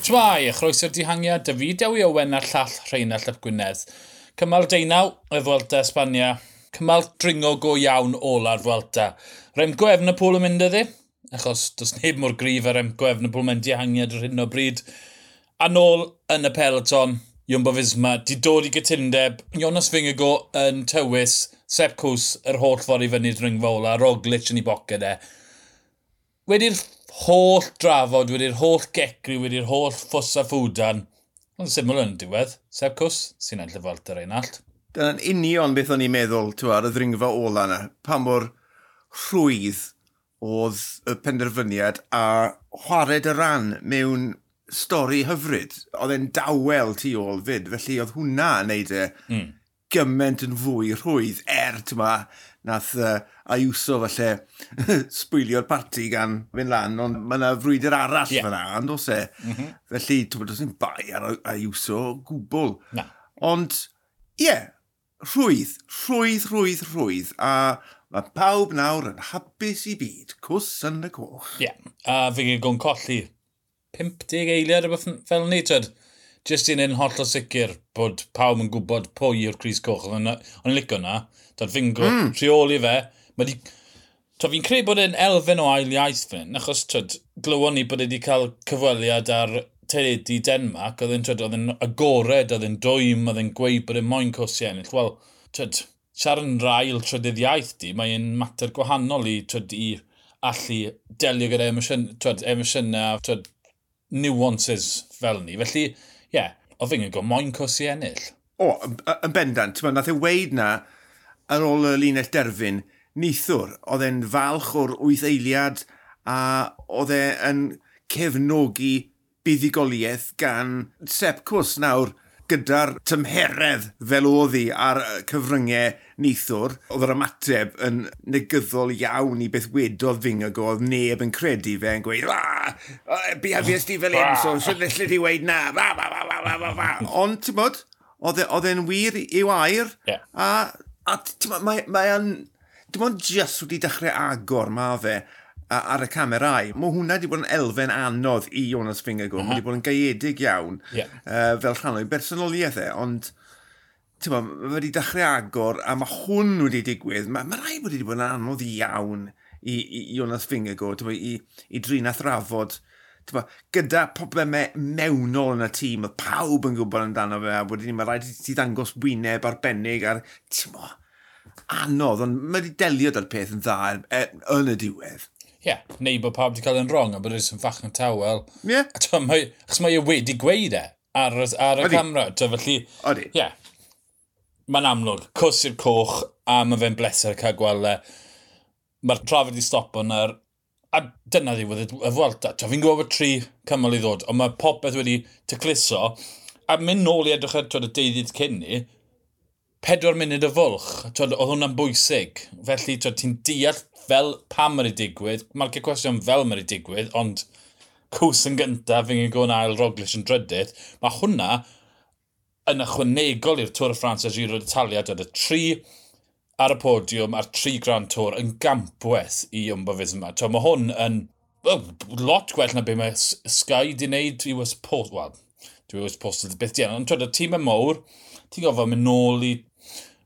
Tmai, a chroeso'r dihangiad, David Ewi Owen a'r llall Rheinald Ap Gwynedd. Cymal deunaw y Fwelta Espania, cymal dringo go iawn ola'r Fwelta. Remco Efnapol yn mynd iddi, achos does neb mor grif ar Remco Efnapol mewn dihangiad ar hyn o bryd. A nôl yn y peloton, Jumbo Fisma, di dod i gytundeb, Jonas Fingago yn tywys, Sepp Cws yr holl ffordd i fyny'r ringfa ola, Roglic yn ei boced e. Wedi'r holl drafod wedi'r holl gecri wedi'r holl ffws a ffwdan. Ond syml yn diwedd, Seb cws sy'n enll y falt yr ein allt. Dyna'n union beth o'n i'n meddwl, ti'n ar y ddringfa ola yna, pa mor rhwydd oedd y penderfyniad a chwared y ran mewn stori hyfryd. Oedd e'n dawel tu ôl fyd, felly oedd hwnna yn neud e mm. gymaint yn fwy rhwydd er, ti'n nath uh, Ayuso falle sbwylio'r parti gan fynd lan, ond mae yna frwydr arall yeah. fyna, ond os e. Mm -hmm. Felly, ti'n bod, os bai ar Ayuso gwbl. Na. Ond, ie, yeah, rhwydd, rhwydd, rhwydd, rhwydd, a mae pawb nawr yn hapus i byd, cws yn y coch. Ie, yeah. a fi gwn colli 50 eiliad o beth fel ni, tyd jyst un holl o sicr bod pawb yn gwybod pwy yw'r Cris Coch. Ond i'n licio na, dad fingo, mm. rheoli fe. Mae di... To fi'n credu bod e'n elfen o ail iaith fy'n, achos twyd, glywon ni bod e wedi cael cyfweliad ar teledu Denmark, oedd e'n twyd, oedd e'n agored, oedd e'n dwym, oedd e'n gweud bod e'n moyn cosi ennill. Wel, twyd, siarad yn rhail trydydd iaith di, mae e'n mater gwahanol i, twyd, i allu delio gyda emosiynau, twyd, emosiynau, twyd, nuances fel ni. Felly, yeah, o fi'n gwybod moyn cws i ennill. O, yn bendant, ti'n nath e weid na ar ôl y linell derfyn, nithwr, oedd e'n falch o'r wyth eiliad a oedd e'n cefnogi buddigoliaeth gan Sepp Cws. Nawr, gyda'r tymheredd fel oedd hi ar cyfryngau neithwr, oedd yr ymateb yn negyddol iawn i beth wedodd Fingago, oedd neb yn credu fe yn gweud, ah, a, bihafias di fel un, so sy'n ddillu di weid na, ba, ba, ba, ba, ba, ba. Ond, ti'n bod, e, oedd e'n wir i'w air, yeah. a, a ti'n bod, mae, mae, mae, mae, mae, mae, mae, mae, mae, mae, mae, ar y camerau. Mae hwnna wedi bod yn elfen anodd i Jonas Fingergo. Uh -huh. Mae mhm. wedi bod yn gaedig iawn yeah. uh, fel rhan o'i bersonoliaeth e, ond ma, mae wedi dechrau agor a mae hwn wedi digwydd. Mae ma rai wedi bod yn anodd iawn i, i Jonas Fingergo ma, i, i drin a thrafod ma, gyda problemau mewnol yn y tîm, mae pawb yn gwybod amdano fe, a wedyn mae rhaid i ti ddangos wyneb arbennig ar, ti'n mo, anodd, ond mae wedi delio da'r peth yn dda e, yn y diwedd ie, yeah, neu bod pawb wedi cael yn wrong, a bod yn fach yn tawel. Ie. Yeah. Achos mae e wedi gweud e ar, ar y Odi. camera. Ta, felly, Odi. Ie. Yeah. Mae'n amlwg, cws i'r coch, a mae fe'n bleser cael gweld e. Mae'r trafod wedi stopo ar... a dyna ddiwedd y Fwelta. Fi'n gwybod bod tri cymal i ddod, ond mae popeth wedi tecluso. A mynd nôl i edrych ar y deudydd cyn ni, pedwar munud y fwlch. Oedd hwnna'n bwysig. Felly ti'n deall fel pam mae'r digwydd. Mae'r cwestiwn fel mae'r digwydd, ond cws yn gyntaf, fi'n nghyn gwneud ail roglish yn drydydd. Mae hwnna yn ychwanegol i'r Tôr y Ffrans a Giro d'Italia. Dod y tri ar y podiwm a'r tri Grand Tôr yn gampweth i Jumbo Fisma. Mae hwn yn oh, lot gwell na beth mae Sky di wneud i was post... Wel, dwi was post beth di. Ond twyd, y tîm y mowr, ti'n gofod mynd nôl i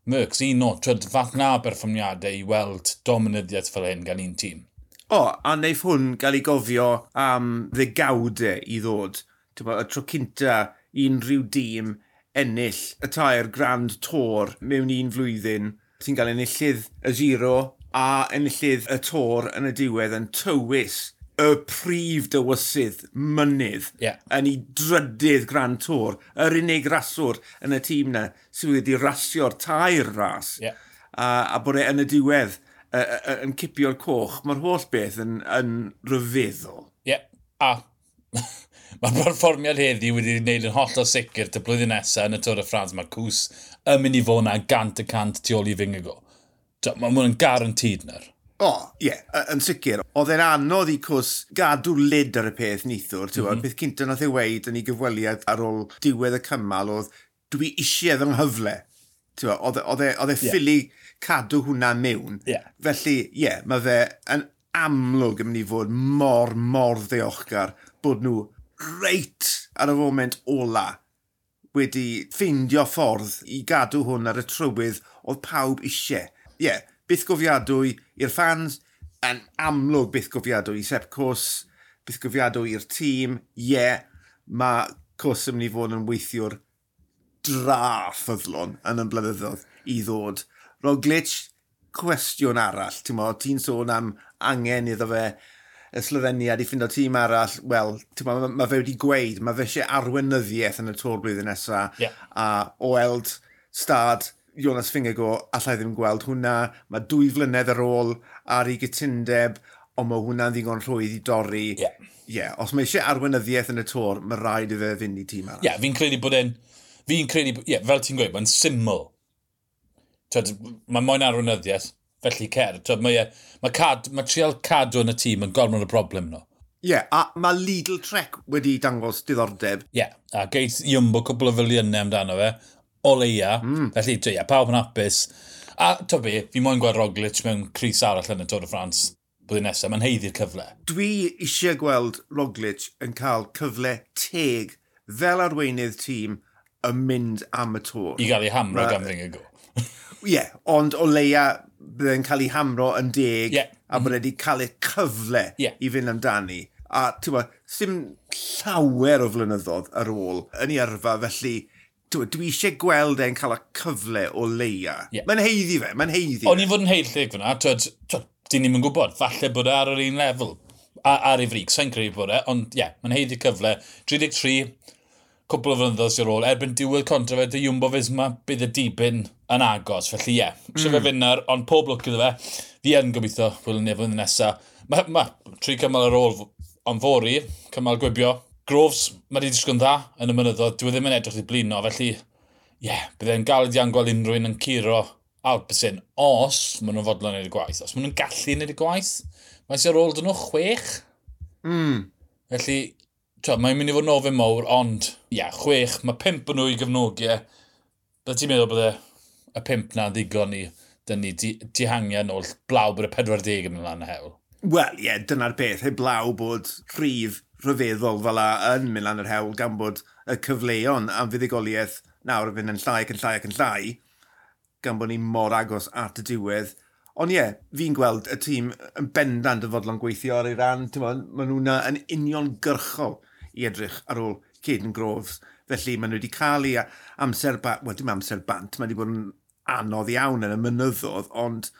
Mercs, un o, twyd, fath na berfformiadau i weld dominyddiaeth fel hyn gan un tîm. O, a wneud hwn gael ei gofio am ddegawdau i ddod. Tewa, y tro cynta unrhyw dîm ennill y tair Grand Tour mewn un flwyddyn Ti'n cael enillydd y giro a enillydd y tor yn y diwedd yn tywys y prif dywysydd, mynydd, yeah. yn ei drydydd Grand Tour, yr unig raswr yn y tîm na sydd wedi rasio'r tair ras, yeah. a, a bod e yn y diwedd yn cipio'r coch, mae'r holl beth yn, yn ryfeddol. Ie, yeah. a mae'r perfformiad heddi wedi gwneud yn holl o sicr dy blwyddyn nesaf yn y Tôr y Ffrans. Mae Cws yn mynd i fod na gant y cant tu ôl i fyngego. Mae hwn yn garantid nyr. O, oh, ie, yeah, yn sicr. Oedd e'n anodd i cws gadw lid ar y peth nithwr, mm -hmm. Beth cynta nath ei weid yn ei gyfweliad ar ôl diwedd y cymal oedd dwi eisiau fy nghyfle. Oedd e yeah. E, e ffili cadw hwnna mewn. Yeah. Felly, ie, yeah, mae fe yn amlwg yn mynd i fod mor, mor ddeochgar bod nhw reit ar y foment ola wedi ffeindio ffordd i gadw hwn ar y trywydd oedd pawb eisiau. Ie, yeah, bythgofiadwy i'r fans, yn amlwg bythgofiadwy i Sepp Cws, bythgofiadwy i'r tîm, ie, yeah, mae Cws yn mynd i fod yn weithiwr dra ffyddlon yn y blynyddoedd i ddod. Roglic, cwestiwn arall, ti'n mo, ti'n sôn am angen iddo fe y Slovenia i ffindo tîm arall, wel, mae ma fe wedi gweud, mae fe eisiau arweinyddiaeth yn y tor blwyddyn nesaf, yeah. a o weld stad Jonas Fingergo, allai ddim gweld hwnna. Mae dwy flynedd ar ôl ar ei gytundeb, ond mae hwnna'n ddigon rhwydd i dorri. Ie. Yeah. Yeah, os mae eisiau arweinyddiaeth yn y tor, mae rhaid i fe fynd i tîm arall. Ie, yeah, fi'n credu bod e'n... Fi'n credu... Ie, yeah, fel ti'n gweud, mae'n syml. Mae moyn arweinyddiaeth, felly cer. Tyd, mae, e- mae, cad, mae trial cadw yn y tîm yn gormod y broblem nhw. Ie, yeah, a mae Lidl Trek wedi dangos diddordeb. Ie, yeah, a geith Iwmbo cwbl o filiynau amdano fe, o leia. Mm. Felly, ie, yeah, pawb yn hapus. A to be, fi moyn gweld Roglic mewn Cris arall yn y Tôr y Ffrans blwyddyn nesaf. Mae'n heiddi'r cyfle. Dwi eisiau gweld Roglic yn cael cyfle teg fel arweinydd tîm yn mynd am y tôr. I gael ei hamro gan ddyn go. Ie, yeah, ond o leia byddai'n cael ei hamro yn deg yeah. a bod wedi cael ei cyfle yeah. i fynd amdani. A ti'n ddim llawer o flynyddoedd ar ôl yn ei yrfa, felly dwi dwi eisiau gweld e'n cael y cyfle o leia. Yeah. Mae'n heiddi fe, mae'n heiddi. O'n i'n fod yn heiddig fyna, twyd, dyn ni'n gwybod, falle bod e ar yr un lefel, ar, ar ei frig, sa'n credu bod e, ond ie, yeah, mae'n heiddi cyfle. 33, cwbl o flynyddoedd sy'n ôl, erbyn diwedd contra fe, dy Jumbo Fisma, bydd y dibyn yn agos, felly ie. Yeah, mm. fe fynar, ond pob lwc iddo fe, fi yn gobeithio, gwylwn yn efo nesaf. Mae ma, tri cymal ar ôl ond fori, cymal gwybio, Groves, mae wedi disgwyl yn dda yn y mynyddoedd. Dwi e ddim yn edrych i blino, felly, ie, yeah, byddai'n galed iawn gweld unrhyw un yn curo Alpesyn, os maen nhw'n fodlon wneud y gwaith. Os maen nhw'n gallu wneud y gwaith, mae sy'n rôl dyn nhw chwech. Mm. Felly, mae'n mynd i fod nofyn ofyn mawr, ond, ie, yeah, chwech, mae pimp yn nhw i gyfnogiau. Bydda ti'n meddwl bydde y pimp na ddigon i dyn ni dihangiau di nôl blaw bod y 40 yn y lan y hewl? Wel, ie, yeah, dyna'r beth. Heblaw bod rhif rhyfeddol fel a yn mynd lan yr hewl gan bod y cyfleon am fuddigoliaeth nawr yn fynd yn llai ac yn llai ac yn llai, gan bod ni mor agos at y diwedd. Ond ie, yeah, fi'n gweld y tîm yn bendant y fodlon gweithio ar ei ran. Maen nhw'n yn union gyrchol i edrych ar ôl Caden Groves. Felly maen nhw wedi cael ei amser bant, wel dim amser bant, mae wedi bod yn anodd iawn yn y mynyddodd, ond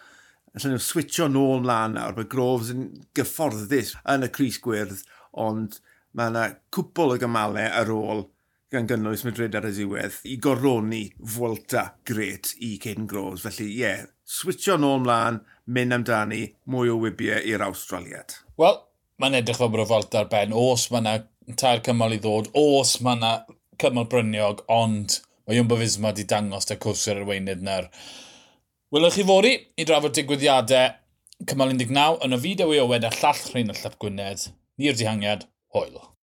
allan nhw switcho nôl mlaen nawr, mae Groves yn gyfforddus yn y Cris Gwyrdd ond mae yna cwpl o gymalau ar ôl gan gynnwys Madrid ar y diwedd i goroni Vuelta gret i Caden Groves. Felly, ie, yeah, switio nôl mlaen, mynd amdani mwy o wybiau i'r Australiad. Wel, mae'n edrych fel bod y Vuelta ar ben. Os mae yna tair cymal i ddod, os mae yna cymal bryniog, ond mae Jumbo Fisma wedi dangos da cwrs cwsir arweinydd na'r Welwch chi fori i drafod digwyddiadau cymal 19 yn y fideo i ywed a llall Rhain y Llap Gwynedd. Ni'r dihangiad. Hwyl.